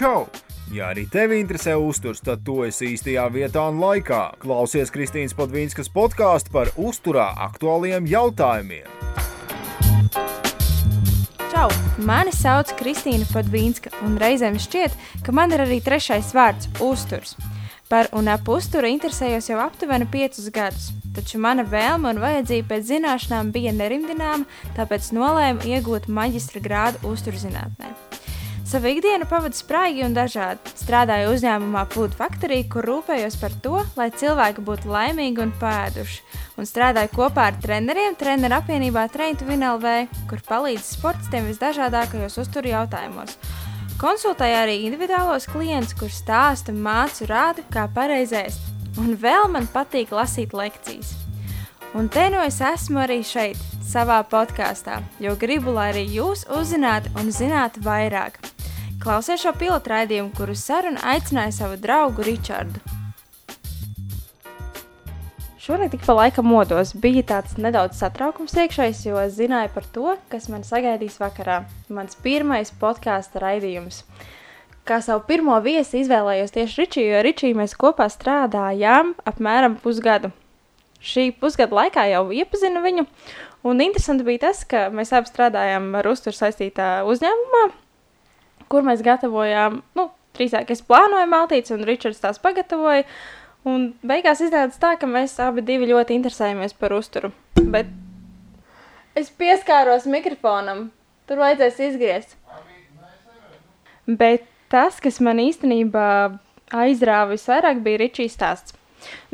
Čau! Ja arī tevi interesē uzturs, tad tu esi īstajā vietā un laikā. Klausies Kristīnas Padvīnskas podkāstu par uzturā aktuāliem jautājumiem. Čau! Mani sauc Kristīna Padvīnska, un reizēm šķiet, ka man ir arī trešais vārds - uzturs. Par un ap uzturu interesējos jau aptuveni piecus gadus, taču mana vēlme un vajadzība pēc zināšanām bija nerimdināma, tāpēc nolēmu iegūt maģistra grādu uzturzinātnē. Savu ikdienu pavadu spraigi un dažādi. Strādāju uzņēmumā Food Factory, kur rūpējos par to, lai cilvēki būtu laimīgi un pēduši. Un strādāju kopā ar treneriem treneru apvienībā Win LV, kur palīdz sportistiem visdažādākajos uzturu jautājumos. Konsultēju arī individuālos klientus, kurus stāstu, mācu, rādu, kā pareizēst. Un vēl man patīk lasīt lekcijas. Un te nu es esmu arī šeit, savā podkāstā, jo gribu, lai arī jūs uzzinātu un zinātu vairāk. Klausies šo pilotu raidījumu, kuru sarunu aicināja savu draugu Ričardu. Šonakt tik pa laikam modos bija tāds nedaudz satraukums iekšējs, jo zināju par to, kas man sagaidīs vakarā. Mans pirmais podkāstu raidījums. Kā savu pirmo viesi izvēlējos tieši Ričiju, jo Ričiju mēs kopā strādājām apmēram pusgadu. Šī pusgada laikā jau iepazinu viņu, un interesanti bija tas, ka mēs abi strādājām ar uzturu saistītā uzņēmumā, kur mēs gatavojām, nu, drīzāk es plānoju maltītes, un Ričards tās pagatavoja. Un beigās iznāca tā, ka mēs abi ļoti interesējamies par uzturu. Bet es pieskāros mikrofonam, tur vajadzēs izgriezt. Bet tas, kas man īstenībā aizrāva visvairāk, bija Ričijas stāsts.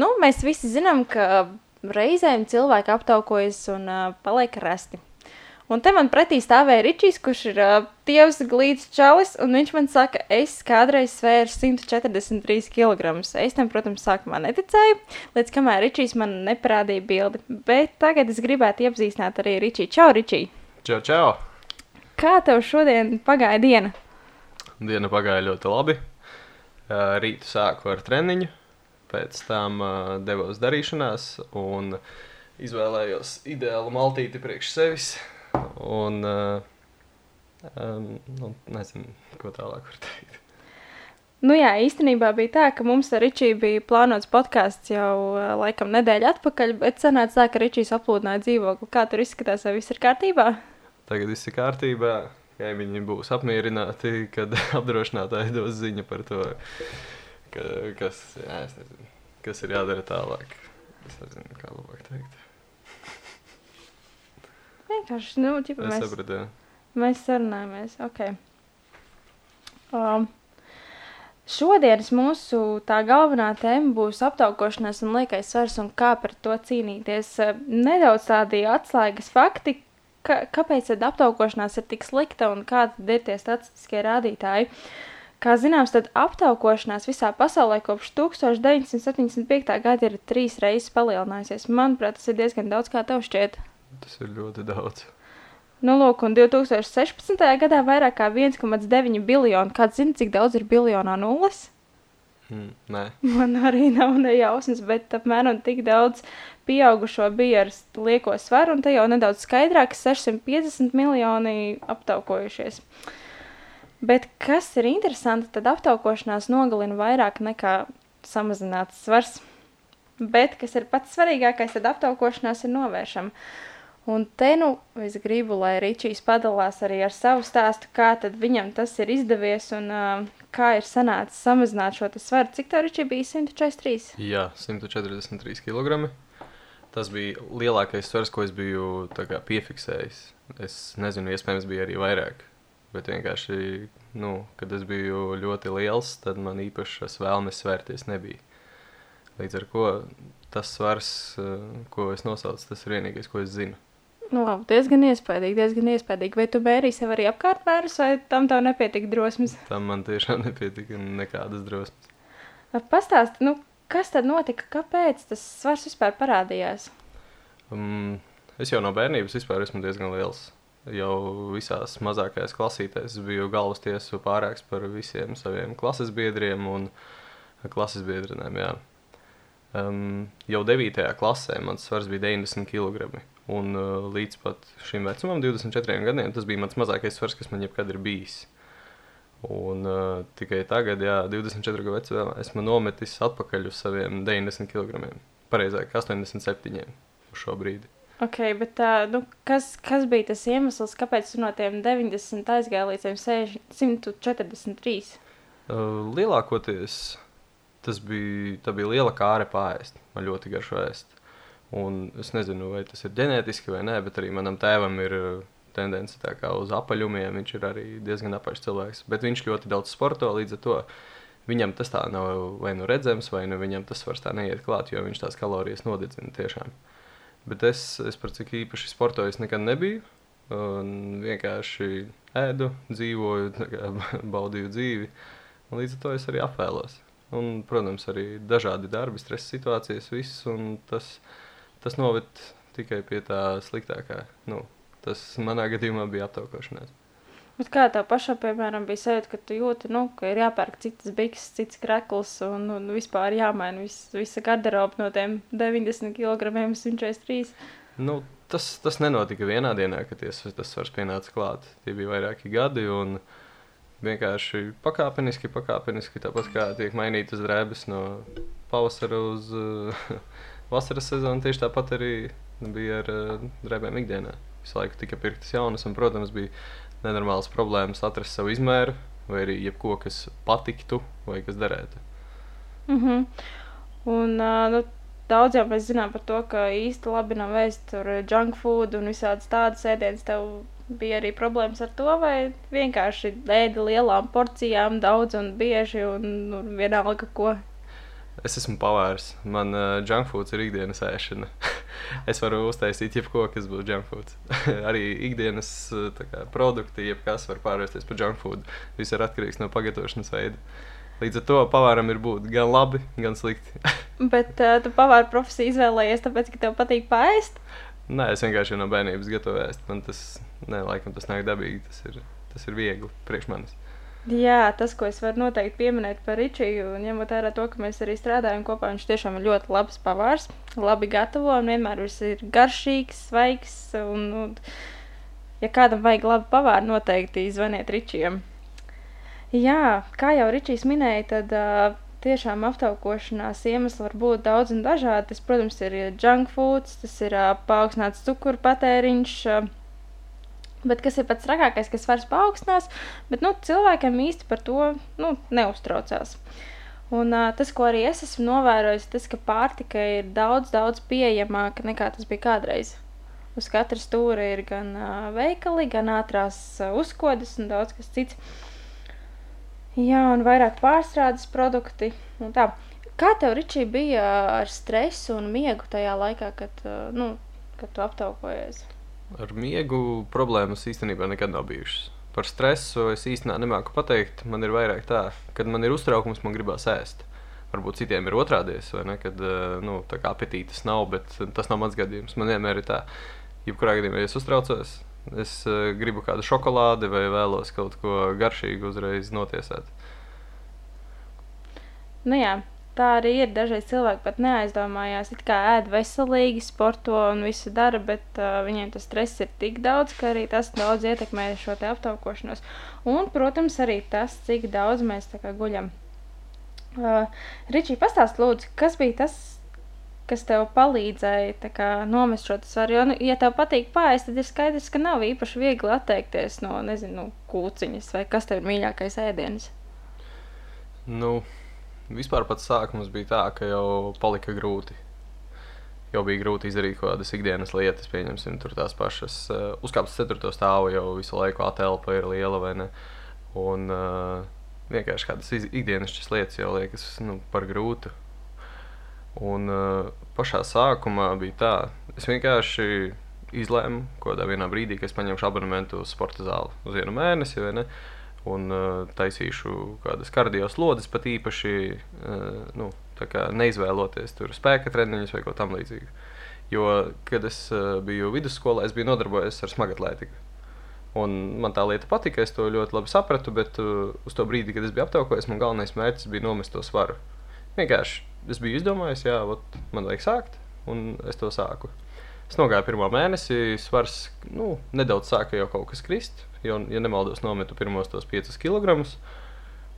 Nu, mēs visi zinām, ka reizēm cilvēki aptaukojas un uh, paliek rasti. Un te man pretī stāvēja Ričijs, kurš ir uh, tievs glīts čalis, un viņš man saka, es kādreiz svēru 143 kg. Es tam, protams, sākumā neticēju, līdz kamēr Ričijs man neparādīja bildi. Bet tagad es gribētu iepazīstināt arī Ričiju. Čau, Ričij! Čau, čau! Kā tev šodien pagāja diena? Diena pagāja ļoti labi. Rītu sāku ar treniņu, pēc tam devos darīšanās un izvēlējos ideālu maltīti priekš sevis Un, um, nu, nezinu, ko tālāk var teikt. Nu jā, īstenībā bija tā, ka mums ar Ričiju bija plānots podkāsts jau uh, laikam nedēļu atpakaļ, bet sanāca tā, ka Ričijs aplūdināja dzīvokli. Kā tur izskatās, vai viss ir kārtībā? Tagad viss ir kārtībā. Kaimiņi būs apmierināti, kad apdrošinātāji dos ziņu par to, ka, kas, jā, nezinu, kas ir jādara tālāk. Es nezinu, kā labāk teikt. Vienkārši, nu, ķipa, mēs, sapratu, mēs sarunājamies. Okay. Um, šodienas mūsu tā galvenā tēma būs aptaukošanās un liekais svars un kā par to cīnīties. Uh, Nedaudz tādi atslēgas fakti, ka, kāpēc tad aptaukošanās ir tik slikta un kādi ir tie statistiskie rādītāji. Kā zināms, tad aptaukošanās visā pasaulē kopš 1975. gada ir trīs reizes palielinājusies. Manuprāt, tas ir diezgan daudz, kā tev šķiet. Tas ir ļoti daudz. Nu, lūk, un 2016. gadā vairāk kā 1,9 biljonu. Kāds zina, cik daudz ir biljonā nulles? Mm, nē, Man arī nav nejausmas, bet apmēram tik daudz pieaugušo bija ar lieko svaru, un te jau nedaudz skaidrāk - 650 miljoni aptaukojušies. Bet kas ir interesanti, tad aptaukošanās nogalina vairāk nekā samazināts svars. Bet, kas ir pats svarīgākais, tad aptaukošanās ir novēršama. Un te nu es gribu, lai Ričijs padalās arī ar savu stāstu, kā tad viņam tas ir izdevies un uh, kā ir sanācis samazināt šo svaru. Cik tev Ričija bija 143? jā, 143 kg. Tas bija lielākais svars, ko es biju tā kā, piefiksējis. Es nezinu, iespējams, bija arī vairāk. Bet vienkārši, nu, kad es biju ļoti liels, tad man īpašas vēlmes svērties nebija. Līdz ar to tas svars, ko es nosaucu, tas ir vienīgais, ko es zinu. Nu, labi, diezgan iespaidīgi, diezgan iespaidīgi. Vai tu mērīji sev arī apkārtmērus, vai tam tev nepietika drosmes? Tam man tiešām nepietika nekādas drosmes. Pastāsti, nu, kas tad notika, kāpēc tas svars vispār parādījās? Um, es jau no bērnības vispār esmu diezgan liels. Jau visās mazākajās klasītēs biju galvas tiesu pārāks par visiem saviem klases biedriem un klases biedrenēm. Jā. Um, jau 9. klasē mans svars bija 90 kg. Un uh, līdz pat šim vecumam, 24 gadiem, tas bija mans mazākais svars, kas man jebkad ir bijis. Un uh, tikai tagad, jā, 24 gadu vecumā, esmu nometis atpakaļ uz saviem 90 kg. Pareizāk, 87 uz šo brīdi. Ok, bet uh, nu, kas, kas bija tas iemesls, kāpēc no tiem 90 aizgāji līdz tiem 143? Uh, lielākoties tas bija, bija liela kāre pāriest. Man ļoti garšo ēst. Un es nezinu, vai tas ir ģenētiski vai nē, bet arī manam tēvam ir tendence uz apaļumiem. Viņš ir arī diezgan apaļš cilvēks, bet viņš ļoti daudz sporto līdz ar to. Viņam tas tā nav vai nu redzams, vai nu viņam tas vairs tā neiet klāt, jo viņš tās kalorijas nodedzina tiešām. Bet es, es par cik īpaši sportoju, nekad nebiju. Un vienkārši ēdu, dzīvoju, baudīju dzīvi. Un līdz ar to es arī apvēlos. Un, protams, arī dažādi darbi, stresa situācijas, viss. Tas, tas noved tikai pie tā sliktākā. Nu, tas manā gadījumā bija aptaukošanās. Bet kā tev pašam, piemēram, bija sajūta, ka tu jūti, nu, ka ir jāpērk citas bikses, cits krekls un, un vispār jāmaina vis, visa garderoba no tiem 90 kg 143? Nu, tas, tas nenotika vienā dienā, kad ties, tas svars pienāca klāt. Tie bija vairāki gadi un vienkārši pakāpeniski, pakāpeniski, tāpat kā tiek mainītas drēbes no pavasara uz uh, vasaras sezonu, tieši tāpat arī bija ar uh, drēbēm ikdienā visu laiku tika pirktas jaunas, un, protams, bija nenormāls problēmas atrast savu izmēru, vai arī jebko, kas patiktu vai kas derētu. Mm -hmm. Un, uh, nu, daudz jau mēs zinām par to, ka īsti labi nav vēst tur junk food un visādas tādas ēdienas. Tev bija arī problēmas ar to, vai vienkārši ēdi lielām porcijām, daudz un bieži un nu, vienalga ko. Es esmu pavārs. Man uh, junk foods ir ikdienas ēšana. es varu uztaisīt jebko, kas būtu junk food. arī ikdienas kā, produkti, jebkas var pārvērsties par junk food. Viss ir atkarīgs no pagatavošanas veida. Līdz ar to pavāram ir būt gan labi, gan slikti. Bet uh, tu pavāra profesiju izvēlējies, tāpēc, ka tev patīk pāriest? Nē, es vienkārši no bērnības gatavoju ēst. Man tas, ne, laikam, tas nāk dabīgi. Tas ir, tas ir viegli priekš manis. Jā, tas, ko es varu noteikti pieminēt par Ričiju, ņemot vērā to, ka mēs arī strādājam kopā, viņš tiešām ir ļoti labs pavārs, labi gatavo un vienmēr viss ir garšīgs, svaigs. Un, un, ja kādam vajag labu pavāru, noteikti zvaniet Ričijam. Jā, kā jau Ričijs minēja, tad uh, tiešām aptaukošanās iemesli var būt daudz un dažādi. Tas, protams, ir junk foods, tas ir uh, paaugstināts cukuru patēriņš. Uh, Bet kas ir pats trakākais, kas svars paaugstinās, bet nu, cilvēkam īsti par to nu, neuztraucās. Un, uh, tas, ko arī es esmu novērojis, tas, ka pārtika ir daudz, daudz pieejamāka nekā tas bija kādreiz. Uz katra stūra ir gan uh, veikali, gan ātrās uh, uzkodas un daudz kas cits. Jā, un vairāk pārstrādes produkti. Tā. Kā tev, Ričī, bija ar stresu un miegu tajā laikā, kad, nu, kad tu aptaukojies? Ar miegu problēmas īstenībā nekad nav bijušas. Par stresu es īstenībā nemāku pateikt. Man ir vairāk tā, kad man ir uztraukums, man gribās ēst. Varbūt citiem ir otrādies, vai ne? Kad nu, apetītes nav, bet tas nav mans gadījums. Man vienmēr ir tā, jebkurā gadījumā, ja es uztraucos, es uh, gribu kādu šokolādi vai vēlos kaut ko garšīgu uzreiz notiesāt. Nu jā, tā arī ir. Dažreiz cilvēki pat neaizdomājās, kā ēd veselīgi, sporto un visu dara, bet uh, viņiem tas stress ir tik daudz, ka arī tas daudz ietekmē šo te aptaukošanos. Un, protams, arī tas, cik daudz mēs guļam. Uh, Ričī, pastāst lūdzu, kas bija tas, kas tev palīdzēja kā, nomest šo svaru. Jo, nu, ja tev patīk pāriest, tad ir skaidrs, ka nav īpaši viegli atteikties no, nezinu, kūciņas vai kas tev ir mīļākais ēdienas. Nu, Vispār pats sākums bija tā, ka jau palika grūti. Jau bija grūti izdarīt kaut kādas ikdienas lietas, pieņemsim, tās pašas. Uh, uzkāpt uz 4. stāvu jau visu laiku atelpa ir liela vai ne. Un uh, vienkārši kādas ikdienas lietas jau liekas nu, par grūtu. Un uh, pašā sākumā bija tā, es vienkārši izlēmu, kādā brīdī, ka es paņemšu abonementu uz sporta zāli uz vienu mēnesi. Uh, un uh, taisīšu kādas kardio slodzes, pat īpaši uh, nu, neizvēloties tur spēka treniņus vai ko tamlīdzīgu. Jo, kad es uh, biju vidusskolā, es biju nodarbojies ar smagatlētiku. Un man tā lieta patika, es to ļoti labi sapratu, bet uh, uz to brīdi, kad es biju aptaukojies, man galvenais mērķis bija nomest to svaru. Vienkārši es biju izdomājis, jā, ot, man vajag sākt, un es to sāku. Es nogāju pirmo mēnesi, svars nu, nedaudz sāka jau kaut kas krist. Jo, ja nemaldos, nometu pirmos tos 5 kg.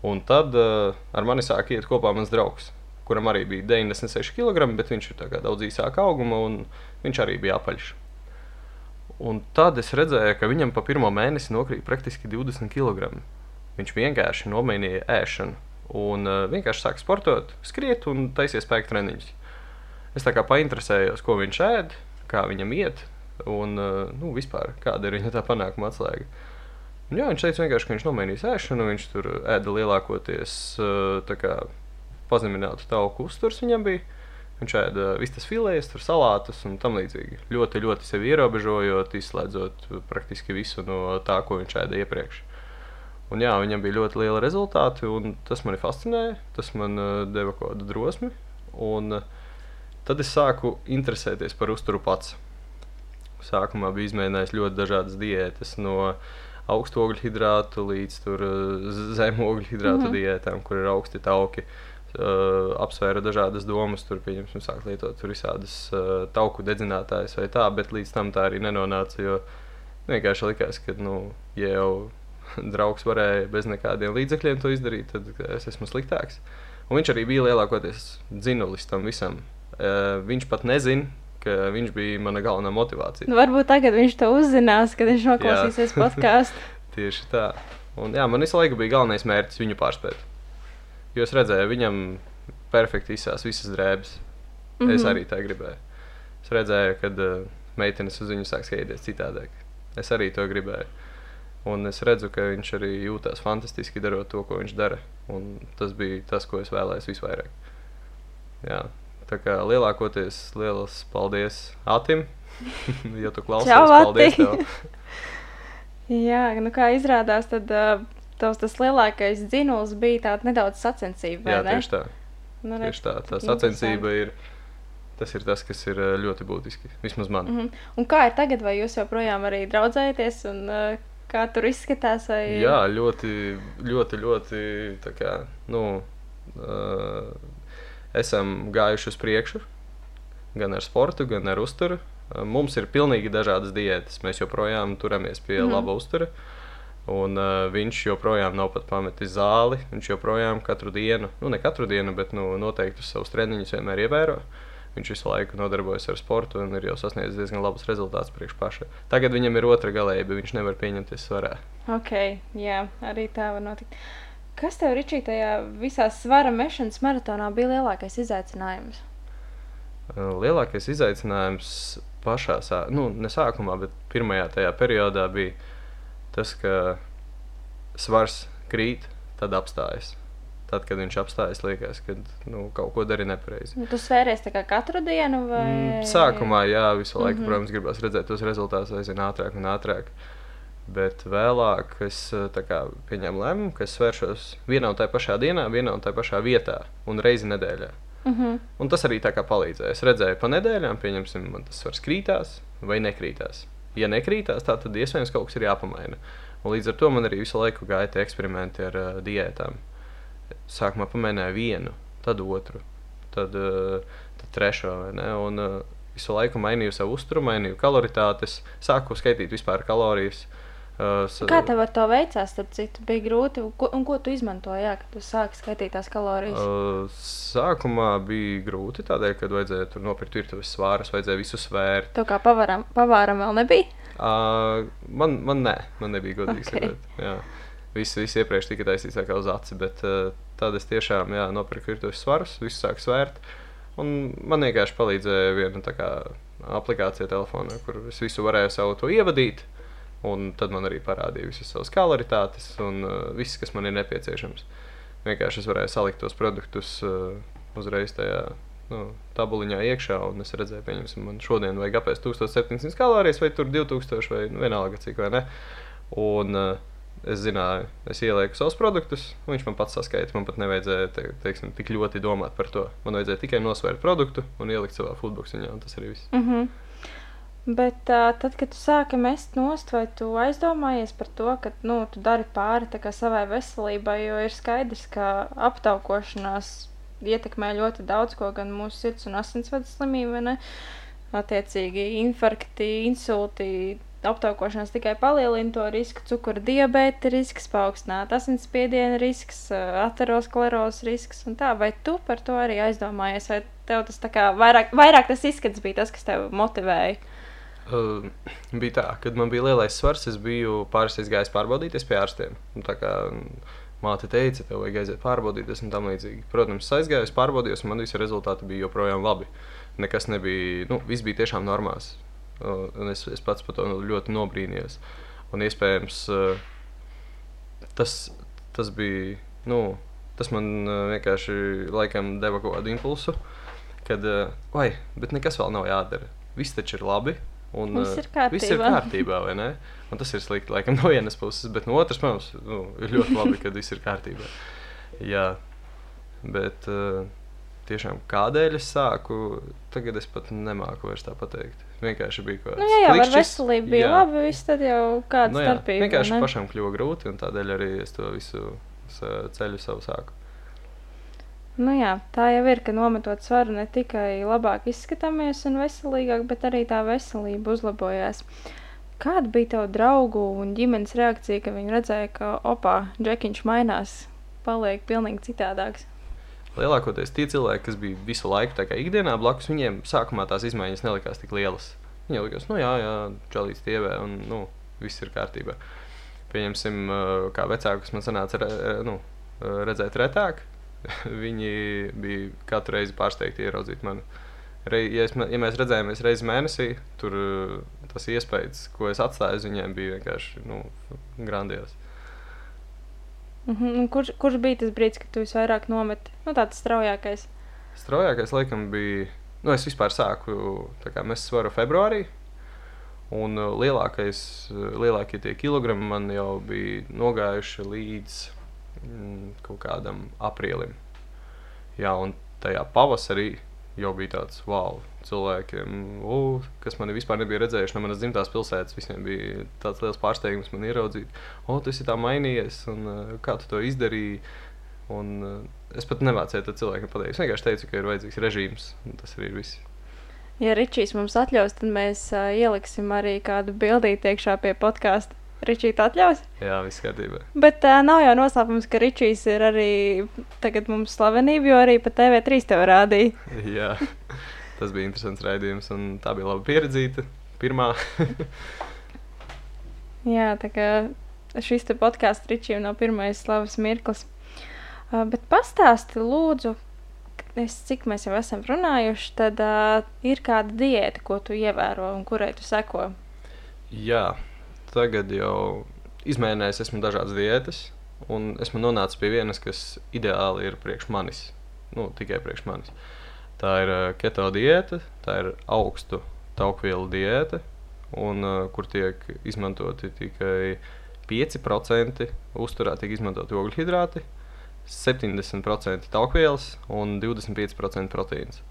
Un tad uh, ar mani sāk iet kopā mans draugs, kuram arī bija 96 kg, bet viņš ir daudz īsāka auguma un viņš arī bija apaļš. Un tad es redzēju, ka viņam pa pirmo mēnesi nokrīt praktiski 20 kg. Viņš vienkārši nomainīja ēšanu un uh, vienkārši sāka sportot, skriet un taisīja spēku treniņus. Es tā kā painteresējos, ko viņš ēd, kā viņam iet un uh, nu, vispār kāda ir viņa tā panākuma atslēga. Un, jā, viņš teica, vienkārši, ka viņš nomainīs ēšanu, viņš tur ēda lielākoties uh, pazeminātu tauku uzturs viņam bija. Viņš ēda vistas filējas, salātus un tam līdzīgi. Ļoti, ļoti sevi ierobežojot, izslēdzot praktiski visu no tā, ko viņš ēda iepriekš. Un jā, viņam bija ļoti liela rezultāti, un tas mani fascinēja. Tas man uh, deva kaut kādu drosmi. Un, uh, tad es sāku interesēties par uzturu pats. Sākumā bija izmēģinājis ļoti dažādas diētas. No augstu ogļhidrātu līdz uh, zemu ogļhidrātu mm -hmm. diētām, kur ir augsti tauki. Uh, apsvēra dažādas domas, tur pieņemsim, sāk lietot visādas uh, tauku dedzinātājas vai tā, bet līdz tam tā arī nenonāca. Jo vienkārši likās, ka, nu, ja jau draugs varēja bez nekādiem līdzekļiem to izdarīt, tad es esmu sliktāks. Un viņš arī bija lielākoties dzinulis tam visam. Uh, viņš pat nezina, ka viņš bija mana galvenā motivācija. Nu, varbūt tagad viņš to uzzinās, kad viņš noklausīsies podkāstu. Tieši tā. Un, jā, man visu laiku bija galvenais mērķis viņu pārspēt. Jo es redzēju, viņam perfekti izsās visas drēbes. Mm -hmm. Es mhm. arī tā gribēju. Es redzēju, kad uh, meitenes uz viņu sāk skatīties citādāk. Es arī to gribēju. Un es redzu, ka viņš arī jūtas fantastiski darot to, ko viņš dara. Un tas bija tas, ko es vēlējos visvairāk. Jā, Tā kā lielākoties liels paldies Atim, ja tu klausies. Čau, paldies. Jā, nu kā izrādās, tad uh, tavs tas lielākais dzinuls bija tāda nedaudz sacensība. Jā, ne? tieši tā. Nu, tieši tā, tā sacensība ir. Tas ir tas, kas ir ļoti būtiski. Vismaz man. Mm -hmm. Un kā ir tagad, vai jūs joprojām arī draudzējaties? Un, uh, kā tur izskatās? Vai... Jā, ļoti, ļoti, ļoti. Kā, nu, uh, esam gājuši uz priekšu, gan ar sportu, gan ar uzturu. Mums ir pilnīgi dažādas diētas. Mēs joprojām turamies pie mm. laba uztura. Un uh, viņš joprojām nav pat pametis zāli. Viņš joprojām katru dienu, nu ne katru dienu, bet nu, noteikti savus treniņus vienmēr ievēro. Viņš visu laiku nodarbojas ar sportu un ir jau sasniedzis diezgan labus rezultātus priekš paša. Tagad viņam ir otra galējība, viņš nevar pieņemties svarā. Ok, jā, arī tā var notikt. Kas tev, Ričī, tajā visā svara mešanas maratonā bija lielākais izaicinājums? Lielākais izaicinājums pašā, sā, nu, ne sākumā, bet pirmajā tajā periodā bija tas, ka svars krīt, tad apstājas. Tad, kad viņš apstājas, liekas, ka nu, kaut ko dari nepareizi. Nu, tu svēries katru dienu? Vai... Mm, sākumā, jā, visu laiku, mm -hmm. protams, gribās redzēt tos rezultātus aizvien ātrāk un ātrāk. Bet vēlāk es eh, kā, pieņēmu lēmumu, ka es svēršos vienā un tajā pašā dienā, vienā un tajā pašā vietā un reizi nedēļā. Mhm. -huh. Un tas arī tā kā palīdzēja. Es redzēju, pa nedēļām, pieņemsim, man tas svars krītās vai nekrītās. Ja nekrītās, tā, tad iespējams kaut kas ir jāpamaina. Un līdz ar to man arī visu laiku gāja tie eksperimenti ar uh, diētām. Sākumā pamēģināju vienu, tad otru, tad, uh, tad trešo. Un uh, visu laiku mainīju savu uzturu, mainīju kaloritātes, sāku skaitīt vispār kalorijas. Uh, Kā tev ar to veicās? Citu, bija grūti. Ko, un ko tu izmantoji, jā, kad tu sāki skaitīt tās kalorijas? Sākumā bija grūti, tādēļ, kad vajadzēja tur nopirkt virtuves svārus, vajadzēja visu svērt. Tev kā pavaram, pavāram vēl nebija? Uh, man, man nē, man nebija godīgi okay. sakot. Jā. Viss, viss iepriekš tika taisīts kā uz aci, bet uh, tad es tiešām jā, nopirku virtuves svarus, visu sāku svērt. Un man vienkārši palīdzēja viena kā, aplikācija telefonā, kur es visu varēju savu to ievadīt. Un tad man arī parādīja visas savas kaloritātes un uh, viss, kas man ir nepieciešams. Vienkārši es varēju salikt tos produktus uh, uzreiz tajā nu, tabuliņā iekšā, un es redzēju, pieņemsim, man šodien vajag apēst 1700 kalorijas, vai tur 2000, vai nu, vienalga cik vai ne. Un uh, es zināju, es ielieku savus produktus, un viņš man pats saskaita. Man pat nevajadzēja te, teiksim, tik ļoti domāt par to. Man vajadzēja tikai nosvērt produktu un ielikt savā foodboxiņā, un tas arī viss. Mm -hmm. Bet uh, tad, kad tu sāki mest nost, vai tu aizdomājies par to, ka nu, tu dari pāri savai veselībai, jo ir skaidrs, ka aptaukošanās ietekmē ļoti daudz ko, gan mūsu sirds un asinsvadu slimību. attiecīgi infarkti, insulti, aptaukošanās tikai palielina to risku, cukura diabēta risks, paaugstināta asinsspiediena risks, aterosklerozes risks un tā. Vai tu par to arī aizdomājies, vai tev tas tā kā vairāk, vairāk tas izskats bija tas, kas tev motivēja? Uh, bija tā, kad man bija lielais svars, es biju pāris reizes gājis pārbaudīties pie ārstiem. Tā kā māte teica, tev vajag aiziet pārbaudīties un tam līdzīgi. Protams, aizgāju, pārbaudījos, un man visi rezultāti bija joprojām labi. Nekas nebija, nu, viss bija tiešām normāls. Un es, es pats par to ļoti nobrīnījos. Un iespējams, tas, tas bija, nu, tas man vienkārši laikam deva kaut kādu impulsu, kad, vai, bet nekas vēl nav jādara. Viss taču ir labi, Un, viss ir kārtībā. Viss ir kārtībā? Un tas ir slikti, laikam, no vienas puses, bet no otras, protams, nu, ir ļoti labi, ka viss ir kārtībā. Jā, bet tiešām kādēļ es sāku, tagad es pat nemāku vairs tā pateikt. Vienkārši bija kaut kas tāds. Nu, jā, jā ar veselību bija jā. labi, viss tad jau kāda nu, starpība. Vienkārši pašam kļuva grūti, un tādēļ arī es to visu ceļu savu sāku. Nu jā, tā jau ir, ka nometot svaru ne tikai labāk izskatāmies un veselīgāk, bet arī tā veselība uzlabojās. Kāda bija tava draugu un ģimenes reakcija, kad viņi redzēja, ka opā, džekiņš mainās, paliek pilnīgi citādāks? Lielākoties tie cilvēki, kas bija visu laiku ikdienā blakus, viņiem sākumā tās izmaiņas nelikās tik lielas. Viņiem likās, nu jā, jā čalīts tievē un nu, viss ir kārtībā. Pieņemsim, kā vecākus man sanāca re, nu, redzēt retāk, viņi bija katru reizi pārsteigti ieraudzīt mani. Re, ja, es, ja mēs redzējāmies reizi mēnesī, tur tas iespējas, ko es atstāju uz viņiem, bija vienkārši nu, grandios. Mm -hmm. kurš, kurš bija tas brīdis, kad tu visvairāk nometi? Nu, tāds straujākais. Straujākais, laikam, bija. Nu, es vispār sāku mēs svaru februārī. Un lielākais, lielākie tie kilogrami man jau bija nogājuši līdz mm, kaut kādam aprīlim. Jā, un tajā pavasarī jau bija tāds wow, cilvēkiem, uh, kas mani vispār nebija redzējuši no manas dzimtās pilsētas. Visiem bija tāds liels pārsteigums man ieraudzīt, o, oh, tas ir tā mainījies, un uh, kā tu to izdarīji. Un, uh, es pat nemācīju to cilvēkam pateikt. Es vienkārši teicu, ka ir vajadzīgs režīms, un tas arī ir viss. Ja Ričijs mums atļaus, tad mēs uh, ieliksim arī kādu bildīti iekšā pie podkāstu. Ričija atļaus? Jā, viss kārtībā. Bet uh, nav jau noslēpums, ka Ričijs ir arī tagad mums slavenība, jo arī pa TV3 tev rādīja. Jā, tas bija interesants raidījums, un tā bija laba pieredzīta. Pirmā. Jā, tā kā šis te podkāsts Ričijam nav pirmais slavas mirklis. Uh, bet pastāsti lūdzu, es, cik mēs jau esam runājuši, tad uh, ir kāda diēta, ko tu ievēro un kurai tu seko? Jā, tagad jau izmēģinājis esmu dažādas diētas, un esmu nonācis pie vienas, kas ideāli ir priekš manis. Nu, tikai priekš manis. Tā ir uh, keto diēta, tā ir augstu taukvielu diēta, un, uh, kur tiek izmantoti tikai 5% uzturā, tiek izmantoti ogļhidrāti, 70% taukvielas un 25% proteīns.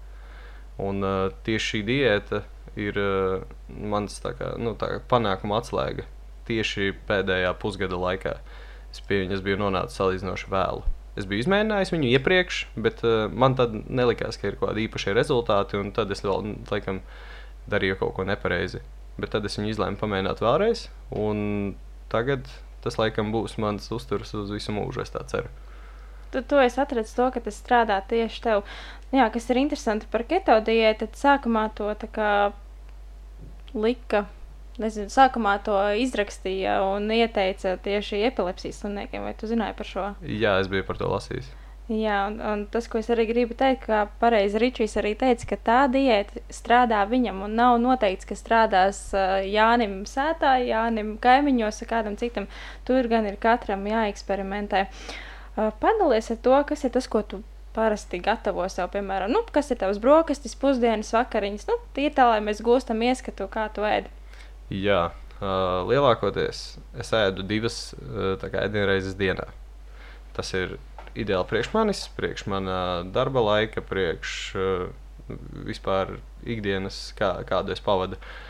Un, uh, tieši šī diēta ir uh, mans tā kā, nu, tā kā panākuma atslēga tieši pēdējā pusgada laikā. Es pie viņas biju nonācis salīdzinoši vēlu. Es biju izmēģinājis viņu iepriekš, bet uh, man tad nelikās, ka ir kaut kādi īpašie rezultāti, un tad es vēl laikam, darīju kaut ko nepareizi. Bet tad es viņu izlēmu pamēģināt vēlreiz, un tagad tas laikam būs mans uzturs uz visu mūžu, es tā ceru. Tu, tu esi atradzis to, ka tas strādā tieši tev. Jā, kas ir interesanti par keto diētu, tad sākumā to kā, lika nezinu, sākumā to izrakstīja un ieteica tieši epilepsijas slimniekiem. Vai tu zināji par šo? Jā, es biju par to lasījis. Jā, un, un tas, ko es arī gribu teikt, ka pareizi Ričijs arī teica, ka tā diēta strādā viņam, un nav noteikts, ka strādās uh, Jānim sētā, Jānim kaimiņos, kādam citam. Tur gan ir katram jāeksperimentē. Uh, padalies ar to, kas ir tas, ko tu parasti gatavo sev, piemēram, nu, kas ir tavs brokastis, pusdienas, vakariņas. Nu, tie tā, lai mēs gūstam ieskatu, kā tu ēdi. Jā, uh, lielākoties es ēdu divas uh, ēdienreizes dienā. Tas ir ideāli priekš manis, priekš mana darba laika, priekš uh, vispār ikdienas, kā, kādu es pavadu. Uh,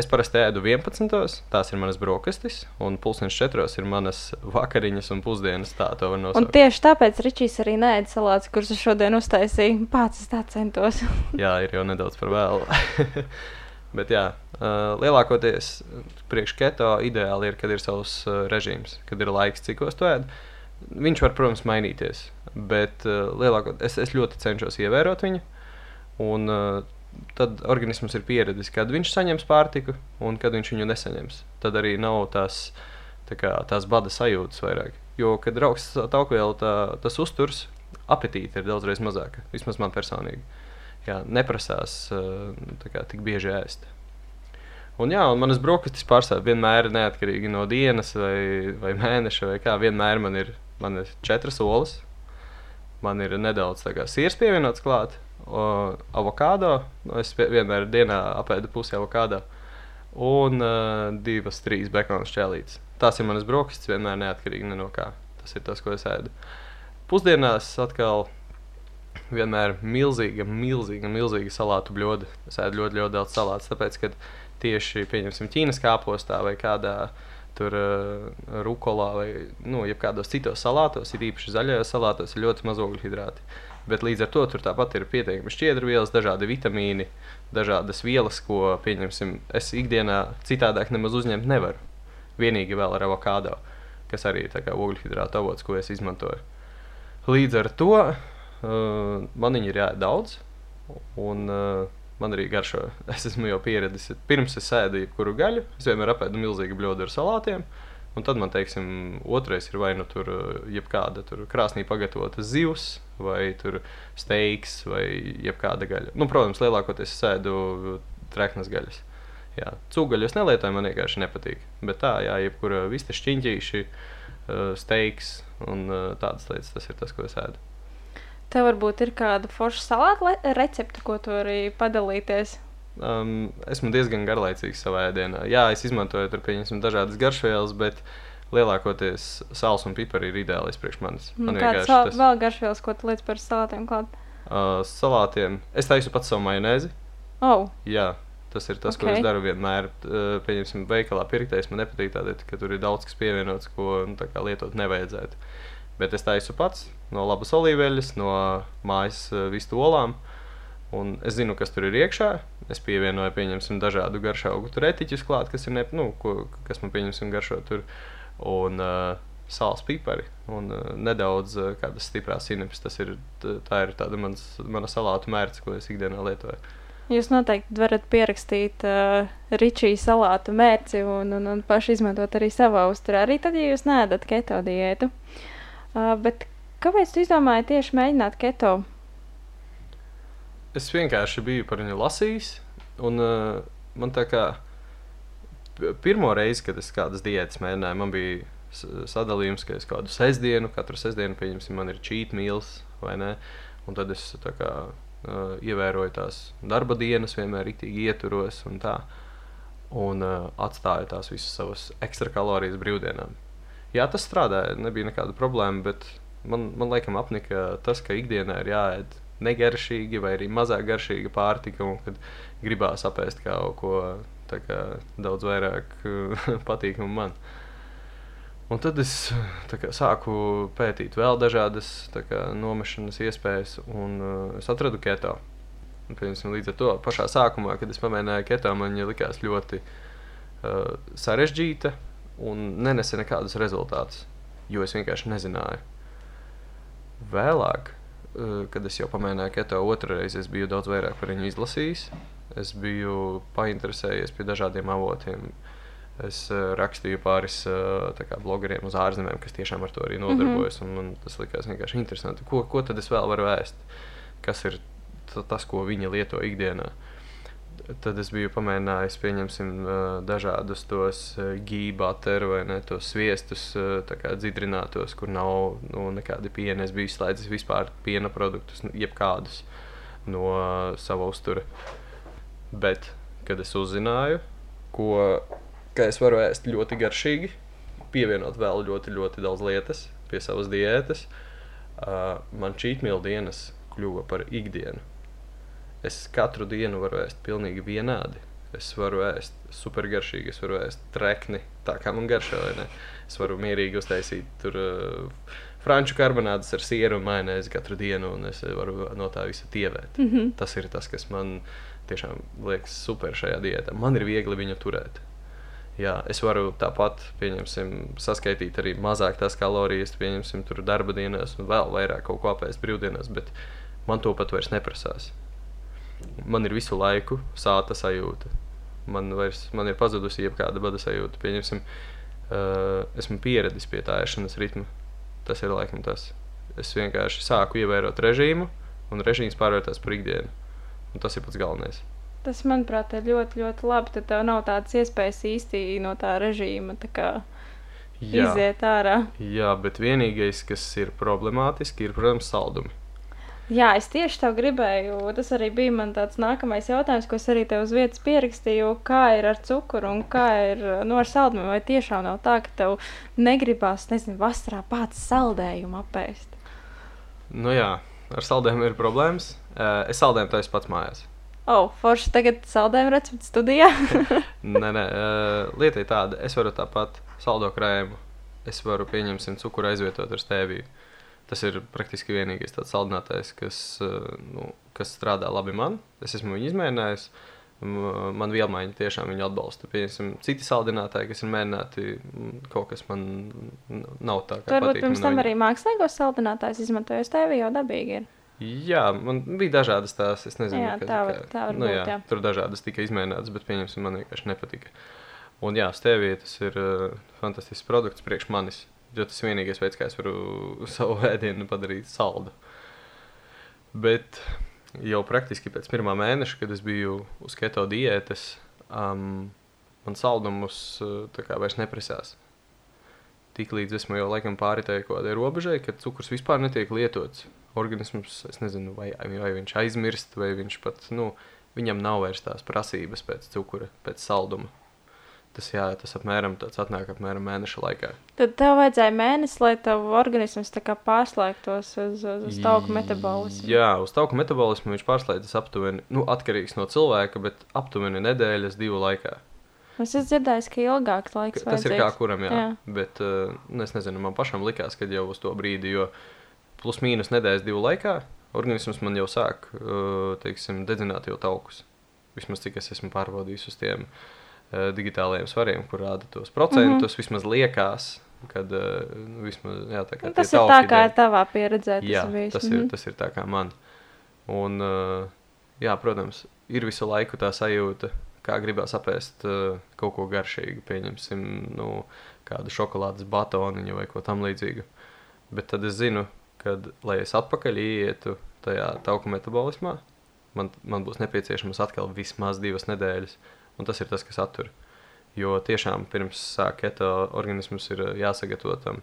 es parasti ēdu 11. tās ir manas brokastis, un pulkstenis 4. ir manas vakariņas un pusdienas. Tā to var Un nosaukt. tieši tāpēc Ričijs arī nēda salātus, kurus es šodien uztaisīju. Pats es tā centos. Jā, ir jau nedaudz par vēlu. Bet jā, uh, lielākoties priekš keto ideāli ir, kad ir savs uh, režīms, kad ir laiks, cikos to ēd. Viņš var, protams, mainīties, bet uh, lielākoties es, es ļoti cenšos ievērot viņu. Un uh, tad organisms ir pieredzējis, kad viņš saņems pārtiku un kad viņš viņu nesaņems. Tad arī nav tās, tā kā, tās bada sajūtas vairāk. Jo, kad ir augsts taukviela, tā, tas uzturs, apetīte ir daudzreiz mazāka. Vismaz man personīgi. Jā, neprasās tā kā, tik bieži ēst. Un, jā, un manas brokastis pārstāv vienmēr neatkarīgi no dienas vai, vai mēneša, vai kā. Vienmēr man ir, man ir četras olas, man ir nedaudz sirds pievienots klāt, o, avokado. Es vienmēr dienā apēdu pusi avokado. Un uh, divas, trīs bekona šķēlītes. Tās ir manas brokastis, vienmēr neatkarīgi ne no kā. Tas ir tas, ko es ēdu. Pusdienās atkal vienmēr milzīga, milzīga, milzīga salātu bļoda. Es ēdu ļoti, ļoti daudz salātu. Tāpēc, kad tieši Ķīnas kāpostā vai kādā tur uh, rukolā vai nu, kādos citos salātos, ir īpaši zaļajos salātos, ir ļoti maz ogļhidrāti. Bet līdz ar to tur tāpat ir pietiekami šķiedrvielas, dažādi vitamīni, dažādas vielas, ko pieņemsim. Es ikdienā citādāk nemaz uzņemt nevaru. Vienīgi vēl ar avokado, kas arī ir ogļhidrāta avots, ko es izmantoju. Līdz ar to uh, man viņi ir jāēd daudz, un uh, man arī garšo. Es esmu jau pieredzējis, pirms es ēdu jebkuru gaļu, es vienmēr apēdu milzīgu bļodu ar salātiem. Un tad man, teiksim, otrais ir vai nu tur uh, jebkāda tur krāsnī pagatavota zivs, vai tur steiks, vai jebkāda gaļa. Nu, protams, lielākoties es ēdu treknas gaļas. Jā, cūgaļu es nelietoju, man vienkārši nepatīk. Bet tā, jā, jebkura vista šķiņķīši, uh, steiks un tādas lietas, tas ir tas, ko es ēdu. Tev varbūt ir kāda forša salāta recepte, ko tu arī padalīties. Um, esmu diezgan garlaicīgs savā ēdienā. Jā, es izmantoju tur pieņemsim, dažādas garšvielas, bet lielākoties sāls un pipari ir ideālais priekš manis. Nu, Man Kāds vienkārši sal... tas vēl garšvielas, ko tu liec par salātiem klāt? uh, salātiem. Es taisu pats savu majonēzi. Oh, Jā, tas ir tas, okay. ko es daru vienmēr. Uh, pieņemsim, veikalā pirktais man nepatīk tādēļ, ka tur ir daudz kas pievienots, ko nu, lietot nevajadzētu. Bet es taisu pats no labas olīveļas, no mājas uh, vistu olām. Un es zinu, kas tur ir iekšā. Es pievienoju, pieņemsim, dažādu garšu augu retiķus klāt, kas ir ne, nu, ko, kas man pieņemsim garšo tur. Un uh, sāls pipari un uh, nedaudz uh, kādas stiprās sinepes. Tas ir, tā ir tāda mans, mana salātu mērce, ko es ikdienā lietoju. jūs noteikti varat pierakstīt uh, Ričija salātu mērci un, un, un paši izmantot arī savā uzturā. Arī tad, ja jūs neēdat keto diētu. Uh, bet kāpēc tu izdomāji tieši mēģināt keto? Es vienkārši biju par viņu lasījis. Un, uh, man tā kā pirmo reizi, kad es kādas diētas mēģināju, man bija sadalījums, ka es kādu sestdienu, katru sestdienu, pieņemsim, man ir cheat meals vai ne. Un tad es tā kā uh, ievēroju tās darba dienas, vienmēr rītīgi ieturos un tā. Un uh, atstāju tās visas savas ekstra kalorijas brīvdienām. Jā, tas strādāja, nebija nekāda problēma, bet man, man laikam apnika tas, ka ikdienā ir jāēd negaršīgi vai arī mazāk garšīga pārtika, un kad gribās apēst kaut ko kā, daudz vairāk patīkamu man. Un tad es kā, sāku pētīt vēl dažādas kā, nomešanas iespējas, un uh, es atradu keto. Un, piemēram, līdz ar to pašā sākumā, kad es pamēģināju keto, man viņa likās ļoti uh, sarežģīta un nenesa nekādus rezultātus, jo es vienkārši nezināju. Vēlāk, kad es jau pamēģināju keto otru reizi, es biju daudz vairāk par viņu izlasījis. Es biju painteresējies pie dažādiem avotiem. Es uh, rakstīju pāris uh, tā kā blogeriem uz ārzemēm, kas tiešām ar to arī nodarbojas. Mm -hmm. Man tas likās vienkārši interesanti. Ko, ko tad es vēl varu ēst? Kas ir ta- tas, ko viņi lieto ikdienā? Tad es biju pamēģinājis, pieņemsim, dažādus tos gībateru vai ne, tos sviestus, kā dzidrinātos, kur nav nu, nekāda piena. Es biju izslēdzis vispār piena produktus, nu, jebkādus no sava uztura. Bet, kad es uzzināju, ko es varu ēst ļoti garšīgi, pievienot vēl ļoti, ļoti daudz lietas pie savas diētas, man cheat meal dienas kļuva par ikdienu. Es katru dienu varu ēst pilnīgi vienādi. Es varu ēst supergaršīgi, es varu ēst trekni, tā kā man garšo. Es varu mierīgi uztaisīt tur uh, franču karbonādes ar sieru un majonēzi katru dienu, un es varu no tā visa tievēt. Mm -hmm. Tas ir tas, kas man tiešām liekas super šajā diētā. Man ir viegli viņu turēt. Jā, es varu tāpat, pieņemsim, saskaitīt arī mazāk tās kalorijas, pieņemsim, tur darba dienās un vēl vairāk kaut ko apēst brīvdienās, bet man to pat vairs neprasās. Man ir visu laiku sāta sajūta. Man, vairs, man ir pazudusi jebkāda bada sajūta. Pieņemsim, uh, esmu pieradis pie tā ēšanas ritma. Tas ir laikam tas. Es vienkārši sāku ievērot režīmu, un režīms pārvērtās par ikdienu. Un tas ir pats galvenais. Tas, manuprāt, ir ļoti, ļoti labi. Tad tev nav tādas iespējas īsti no tā režīma tā kā, iziet ārā. jā, bet vienīgais, kas ir problemātiski, ir, protams, saldumi. Jā, es tieši tā gribēju. Tas arī bija mans nākamais jautājums, ko es arī tev uz vietas pierakstīju. Kā ir ar cukuru un kā ir nu, ar saldumiem? Vai tiešām nav tā, ka tev negribās, nezinu, vasarā pats saldējumu apēst? Nu jā, ar saldējumu ir problēmas. Uh, es saldējumu taisu pats mājās. Oh, forši tagad saldējumu recepti studijā. Nē, nē, uh, lieta ir tāda, es varu tāpat saldo krējumu. Es varu pieņemsim cukuru aizvietot ar stēviju. Tas ir praktiski vienīgais tāds saldinātājs, kas, uh, nu, kas strādā labi man. Es esmu viņu izmēģinājis. Man vielmaiņa tiešām viņu atbalsta. Piemēram, citi saldinātāji, kas ir mēģināti, kaut kas man nav tā Tu kā varbūt patīk. pirms tam arī mākslīgos saldinātājus izmantojot, tev jau dabīgi ir. Jā, man bija dažādas tās, es nezinu, Jā, tā var- tā var nu, būt, jā, jā. Tur dažādas tika izmēģinātas, bet pieņemsim, man vienkārši nepatika. Un jā, stēvija tas ir uh, fantastisks produkts priekš manis, jo tas ir vienīgais veids, kā es varu savu ēdienu padarīt saldu. Bet jau praktiski pēc pirmā mēneša, kad es biju uz keto diētas, um, man saldumus tā kā vairs neprasās. Tiklīdz esmu jau laikam pāritēju kaut kādai robežai, kad cukurs vispār netiek lietots. Organisms, es nezinu, vai, vai viņš aizmirst, vai viņš pat, nu, viņam nav vairs tās prasības pēc cukura, pēc salduma. Tas, jā, tas apmēram tāds atnāk apmēram mēneša laikā. Tad tev vajadzēja mēnesi, lai tavu organisms pārslēgtos uz, uz, uz tauku metabolismu. Jā, uz tauku metabolismu viņš pārslēdzas aptuveni, nu, atkarīgs no cilvēka, bet aptuveni nedēļas, divu laikā. Es esmu dzirdējis, ka ilgāks laiks Tas ir kā kuram, jā. jā. Bet uh, es nezinu, man pašam likās, ka jau uz to brīdi, jo plus mīnus nedēļas divu laikā, organisms man jau sāk, uh, teiksim, dedzināt jau taukus. Vismaz cik es esmu pārbaudījis uz tiem uh, digitālajiem svariem, kur rāda tos procentus, mm -hmm. vismaz liekas, kad uh, nu, vismaz, jā, tā Nu, tas ir tā, kā ir tavā pieredzē. Tas Jā, bijis. tas, ir, tas ir tā kā man. Un, uh, jā, protams, ir visu laiku tā sajūta, kā gribās apēst uh, kaut ko garšīgu, pieņemsim, nu, kādu šokolādes batoniņu vai ko tamlīdzīgu. Bet tad es zinu, ka, lai es atpakaļ ietu tajā tauku metabolismā, man, man būs nepieciešamas atkal vismaz divas nedēļas, un tas ir tas, kas attur. Jo tiešām pirms sāk keto organisms ir uh, jāsagatavo tam.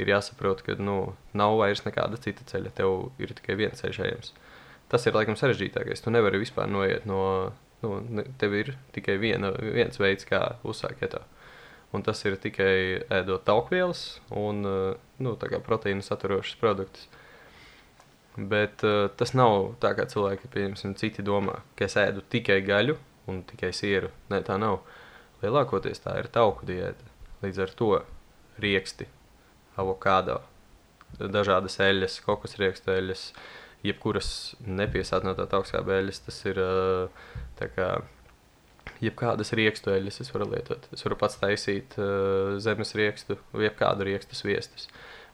Ir jāsaprot, ka nu, nav vairs nekāda cita ceļa. Tev ir tikai viens ceļš ejams. Tas ir laikam sarežģītākais. Tu nevari vispār noiet no. Nu, ne- tev ir tikai viena, viens veids, kā uzsākt keto. Un tas ir tikai ēdot taukvielas un uh, nu, proteīnu saturošas produktus. Bet uh, tas nav tā, kā cilvēki, pieņemsim, citi domā, ka es ēdu tikai gaļu un tikai sieru. Nē, tā nav. Lielākoties tā ir tauku diēta. Līdz ar to rieksti, avokado, dažādas eļļas, kokosriekstu eļļas, jebkuras nepiesātinātā augstskābē eļļas, tas ir kā jebkādas riekstu eļļas es varu lietot. Es varu pats taisīt zemes riekstu, jebkādu riekstu sviestus.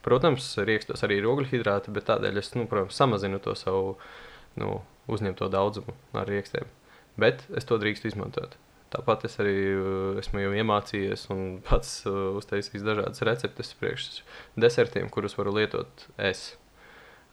Protams, riekstos arī ir ogļhidrāti, bet tādēļ es, nu, protams, samazinu to savu nu, uzņemto daudzumu ar riekstiem. Bet es to drīkstu izmantot. Tāpat es arī uh, esmu jau iemācījies un pats uh, uztaisījis dažādas receptes priekš desertiem, kurus varu lietot es.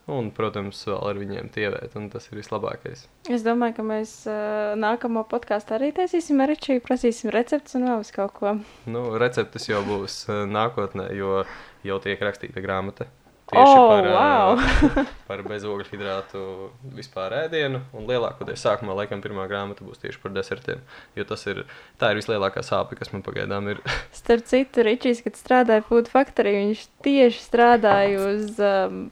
Un, protams, vēl ar viņiem tievēt, un tas ir vislabākais. Es domāju, ka mēs uh, nākamo podkāstu arī taisīsim ar Ričiju, prasīsim recepti un vēl uz kaut ko. Nu, receptes jau būs nākotnē, jo jau tiek rakstīta grāmata. Oh, par, wow! uh, par bezogļhidrātu vispār ēdienu. Un lielākoties sākumā, laikam, pirmā grāmata būs tieši par desertiem. Jo tas ir, tā ir vislielākā sāpe, kas man pagaidām ir. Starp citu, Ričijs, kad strādāja Food Factory, viņš tieši strādāja uz um,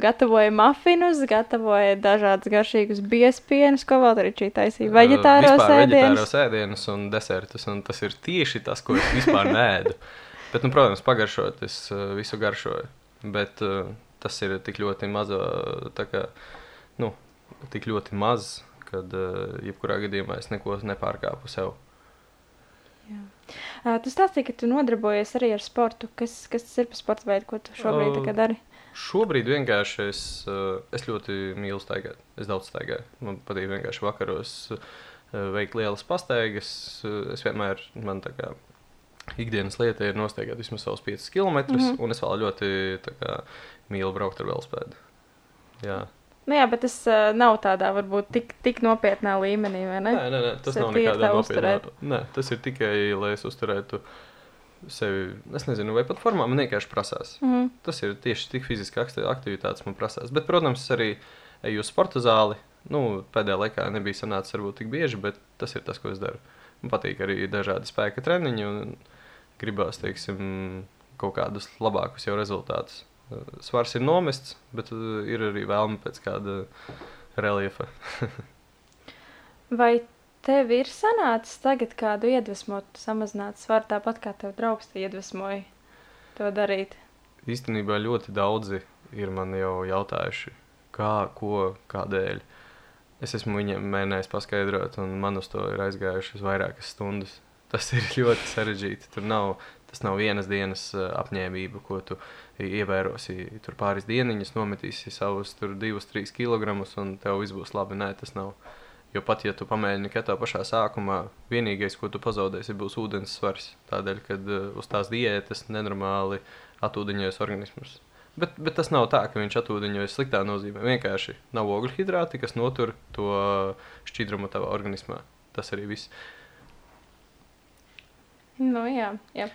gatavoja mafinus, gatavoja dažādas garšīgas biespienus, ko vēl arī šī taisīja. Veģetāros Vispār ēdienus. ēdienus un desertus, un tas ir tieši tas, ko es vispār nēdu. Bet, nu, protams, pagaršot, es uh, visu garšoju. Bet uh, tas ir tik ļoti mazo, tā kā, nu, tik ļoti maz, kad uh, jebkurā gadījumā es neko nepārkāpu sev. Uh, tu stāstīji, ka tu nodarbojies arī ar sportu. Kas, kas tas ir par sporta veidu, ko tu šobrīd uh, dari? Šobrīd vienkārši es, uh, es ļoti mīlu staigāt. Es daudz staigāju. Man patīk vienkārši vakaros uh, veikt lielas pastaigas. Uh, Es vienmēr, man tā kā ikdienas lieta ir nostaigāt vismaz savus 5 km, mm. -hmm. un es vēl ļoti kā, mīlu braukt ar velospēdu. Jā, Nu, jā, bet tas uh, nav tādā varbūt tik, tik nopietnā līmenī, vai ne? nē, nē, nē, tas Tas nav nopietna. uzturēt. Nē, tas ir tikai, lai es uzturētu sevi. Es nezinu, vai pat formā man vienkārši prasās. Mm -hmm. Tas ir tieši tik fiziski akti- aktivitātes man prasās. Bet, protams, es arī eju uz sporta zāli. Nu, pēdējā laikā nebija sanācis varbūt tik bieži, bet tas ir tas, ko es daru. Man patīk arī dažādi spēka treniņi un gribās, teiksim, kaut kādus labākus jau rezultātus. Svars ir nomests, bet uh, ir arī vēlme pēc kāda reliefa. Vai tev ir sanācis tagad kādu iedvesmot, samazināt svaru tāpat kā tev draugs te iedvesmoja to darīt? Īstenībā ļoti daudzi ir man jau jautājuši, kā, ko, kādēļ. Es esmu viņiem mēģinājis paskaidrot, un man uz to ir aizgājušas vairākas stundas. Tas ir ļoti sarežģīti. Tur nav, tas nav vienas dienas eh, apņēmība, ko tu ievērosi. Tur pāris dieniņas nometīsi savus tur divus, trīs kilogramus, un tev viss būs labi. Nē, tas nav. Jo pat ja tu pamēģini keto pašā sākumā, vienīgais, ko tu pazaudēsi, būs ūdens svars. Tādēļ, ka uz tās diētas nenormāli atūdeņojas organisms. Bet, bet tas nav tā, ka viņš atūdeņojas sliktā nozīmē. Vienkārši nav ogļu hidrāti, kas notur to šķidrumu tavā organismā. Tas arī viss. Nu, jā, jā.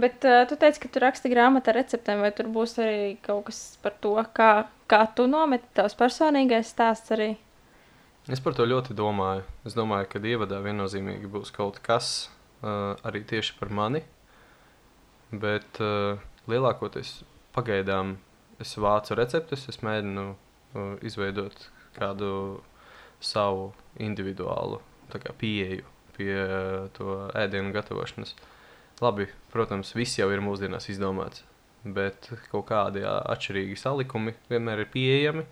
Bet uh, tu teici, ka tu raksti grāmatā ar receptēm, vai tur būs arī kaut kas par to, kā, kā tu nometi tavs personīgais stāsts arī? Es par to ļoti domāju. Es domāju, ka ievadā viennozīmīgi būs kaut kas uh, arī tieši par mani. Bet uh, lielākoties pagaidām es vācu receptes, es mēģinu uh, izveidot kādu savu individuālu kā, pieeju pie uh, to ēdienu gatavošanas. Labi, protams, viss jau ir mūsdienās izdomāts, bet kaut kādi atšķirīgi salikumi vienmēr ir pieejami.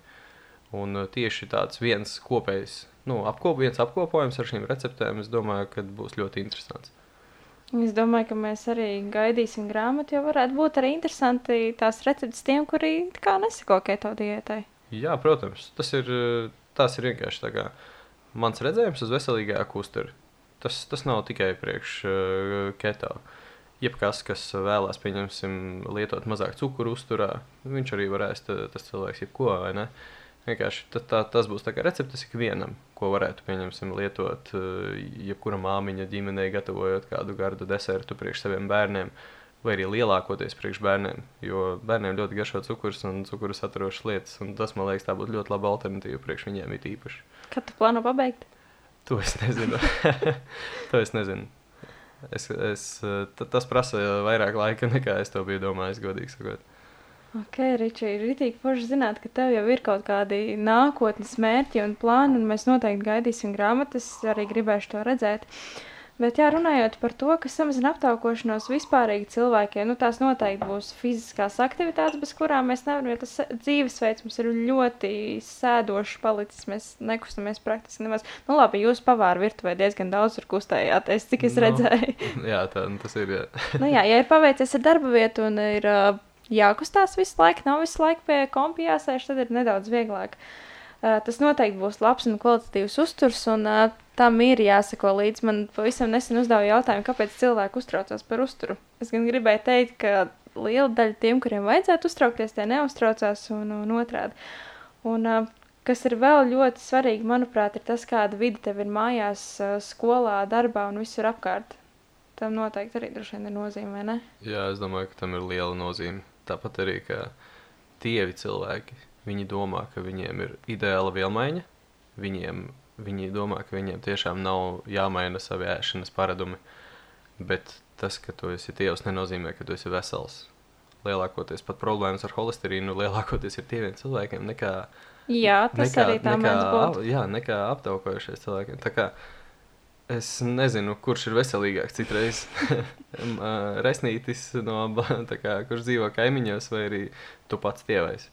Un uh, tieši tāds viens kopējs, nu, apkop, viens apkopojums ar šīm receptēm, es domāju, ka būs ļoti interesants. Es domāju, ka mēs arī gaidīsim grāmatu, jo varētu būt arī interesanti tās receptes tiem, kuri neseko keto diētai. Jā, protams, tas ir, uh, tas ir vienkārši kā mans redzējums uz veselīgāku uzturu. Tas, tas nav tikai priekš uh, keto. Jebkas, kas vēlās, pieņemsim, lietot mazāk cukuru uzturā, viņš arī var ēst uh, tas cilvēks jebko, vai ne? Vienkārši tā, tā, tas būs tā kā receptes ikvienam, ko varētu, pieņemsim, lietot uh, jebkura māmiņa ģimenei, gatavojot kādu gardu desertu priekš saviem bērniem, vai arī lielākoties priekš bērniem, jo bērniem ļoti garšo cukurs un cukuru saturošas lietas, un tas, man liekas, tā būtu ļoti laba alternatīva priekš viņiem it īpaši. Kad tu plāno pabeigt? To es nezinu. to es nezinu. Es, es, ta- tas prasa vairāk laika, nekā es to biju domājis, godīgi sakot. Ok, Ričija, ir rītīgi forši zināt, ka tev jau ir kaut kādi nākotnes mērķi un plāni, un mēs noteikti gaidīsim grāmatas, arī gribēšu to redzēt. Bet, jā, runājot par to, kas samazina aptaukošanos vispārīgi cilvēkiem, nu tās noteikti būs fiziskās aktivitātes, bez kurām mēs nevaram, jo tas dzīvesveids mums ir ļoti sēdošs palicis, mēs nekustamies praktiski nemaz. Nu labi, jūs pavāru virtuvē diezgan daudz tur kustējāties, cik es Nu. redzēju. Jā, tā, tas ir. Jā. nu, jā, ja ir paveicies ar darba vietu un ir jākustās visu laiku, nav visu laiku pie kompija jāsēž, tad ir nedaudz vieglāk. Uh, tas noteikti būs labs un kvalitatīvs uzturs, un uh, tam ir jāsako līdzi. Man pavisam nesen uzdeva jautājumu, kāpēc cilvēki uztraucas par uzturu. Es gan gribēju teikt, ka liela daļa tiem, kuriem vajadzētu uztraukties, tie neuztraucās un, un otrādi. Un, uh, kas ir vēl ļoti svarīgi, manuprāt, ir tas, kāda vide tev ir mājās, skolā, darbā un visur apkārt. Tam noteikti arī droši vien ir nozīme, ne? jā, es domāju, ka tam ir liela nozīme. Tāpat arī, ka dievi cilvēki, viņi domā, ka viņiem ir ideāla vielmaiņa. Viņiem, viņi domā, ka viņiem tiešām nav jāmaina savi ēšanas paradumi. Bet tas, ka tu esi dievs, nenozīmē, ka tu esi vesels. lielākoties pat problēmas ar holesterīnu lielākoties ir tiem cilvēkiem nekā, Jā, tas nekā, arī tā nekā, jā, nekā aptaukojušies cilvēkiem. Tā kā es nezinu, kurš ir veselīgāks citreiz. Resnītis, no, kā, kurš dzīvo kaimiņos, vai arī tu pats tievais.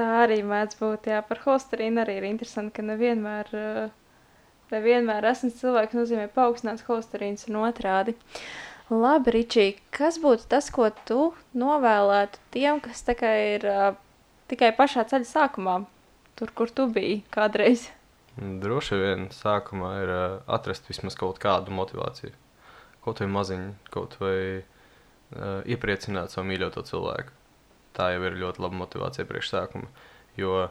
Tā arī mēdz būt. Jā, par holesterīnu arī ir interesanti, ka nevienmēr, uh, nevienmēr esmu cilvēks nozīmē paaugstināts holesterīns un otrādi. Labi, Ričī, kas būtu tas, ko tu novēlētu tiem, kas tā kā ir uh, tikai pašā ceļa sākumā, tur, kur tu biji kādreiz? Droši vien sākumā ir uh, atrast vismaz kaut kādu motivāciju. Kaut vai maziņu, kaut vai uh, iepriecināt savu mīļoto cilvēku. Tā jau ir ļoti laba motivācija priekš sākuma. Jo,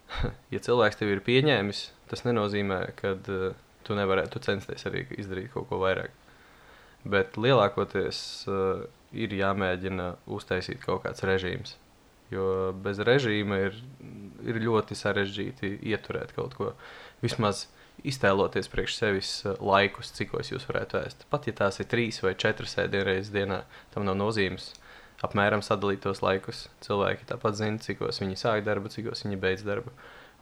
ja cilvēks tevi ir pieņēmis, tas nenozīmē, ka uh, tu nevarētu censties arī izdarīt kaut ko vairāk. Bet lielākoties uh, ir jāmēģina uztaisīt kaut kāds režīms. Jo bez režīma ir, ir ļoti sarežģīti ieturēt kaut ko. Vismaz iztēloties priekš sevis uh, laikus, cikos jūs varētu ēst. Pat ja tās ir trīs vai četras ēdienas dienā, tam nav nozīmes. Apmēram sadalīt tos laikus. Cilvēki tāpat zina, cikos viņi sāk darbu, cikos viņi beidz darbu.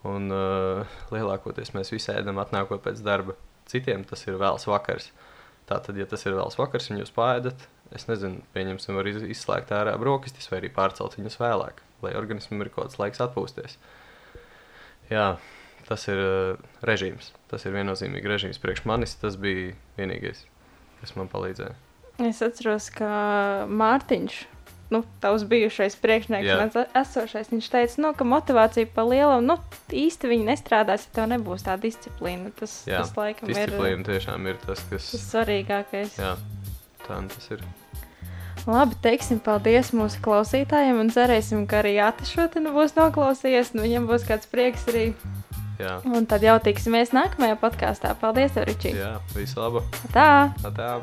Un uh, lielākoties mēs visi ēdam atnākot pēc darba. Citiem tas ir vēls vakars. Tātad, ja tas ir vēls vakars un jūs pāēdat, es nezinu, pieņemsim, var iz- izslēgt ārā brokastis vai arī pārcelt viņus vēlāk, lai organismam ir kaut kāds laiks atpūsties. Jā, tas ir uh, režīms. Tas ir viennozīmīgi režīms. Priekš manis tas bija vienīgais, kas man palīdzēja. Es atceros, ka Mārtiņš, nu, tavs bijušais priekšnieks, Jā. mans esošais, viņš teica, nu, ka motivācija pa lielu, nu, īsti viņi nestrādās, ja tev nebūs tā disciplīna. Tas, Jā, tas laikam ir Disciplīna tiešām ir tas, kas. tas svarīgākais. Jā, tā nu tas ir. Labi, teiksim paldies mūsu klausītājiem un cerēsim, ka arī Ata šo te nu būs noklausījies, un viņam būs kāds prieks arī. Jā, Un tad jau tiksimies nākamajā podkāstā. Paldies, Ričī! jā visu labu! Tā! Tā!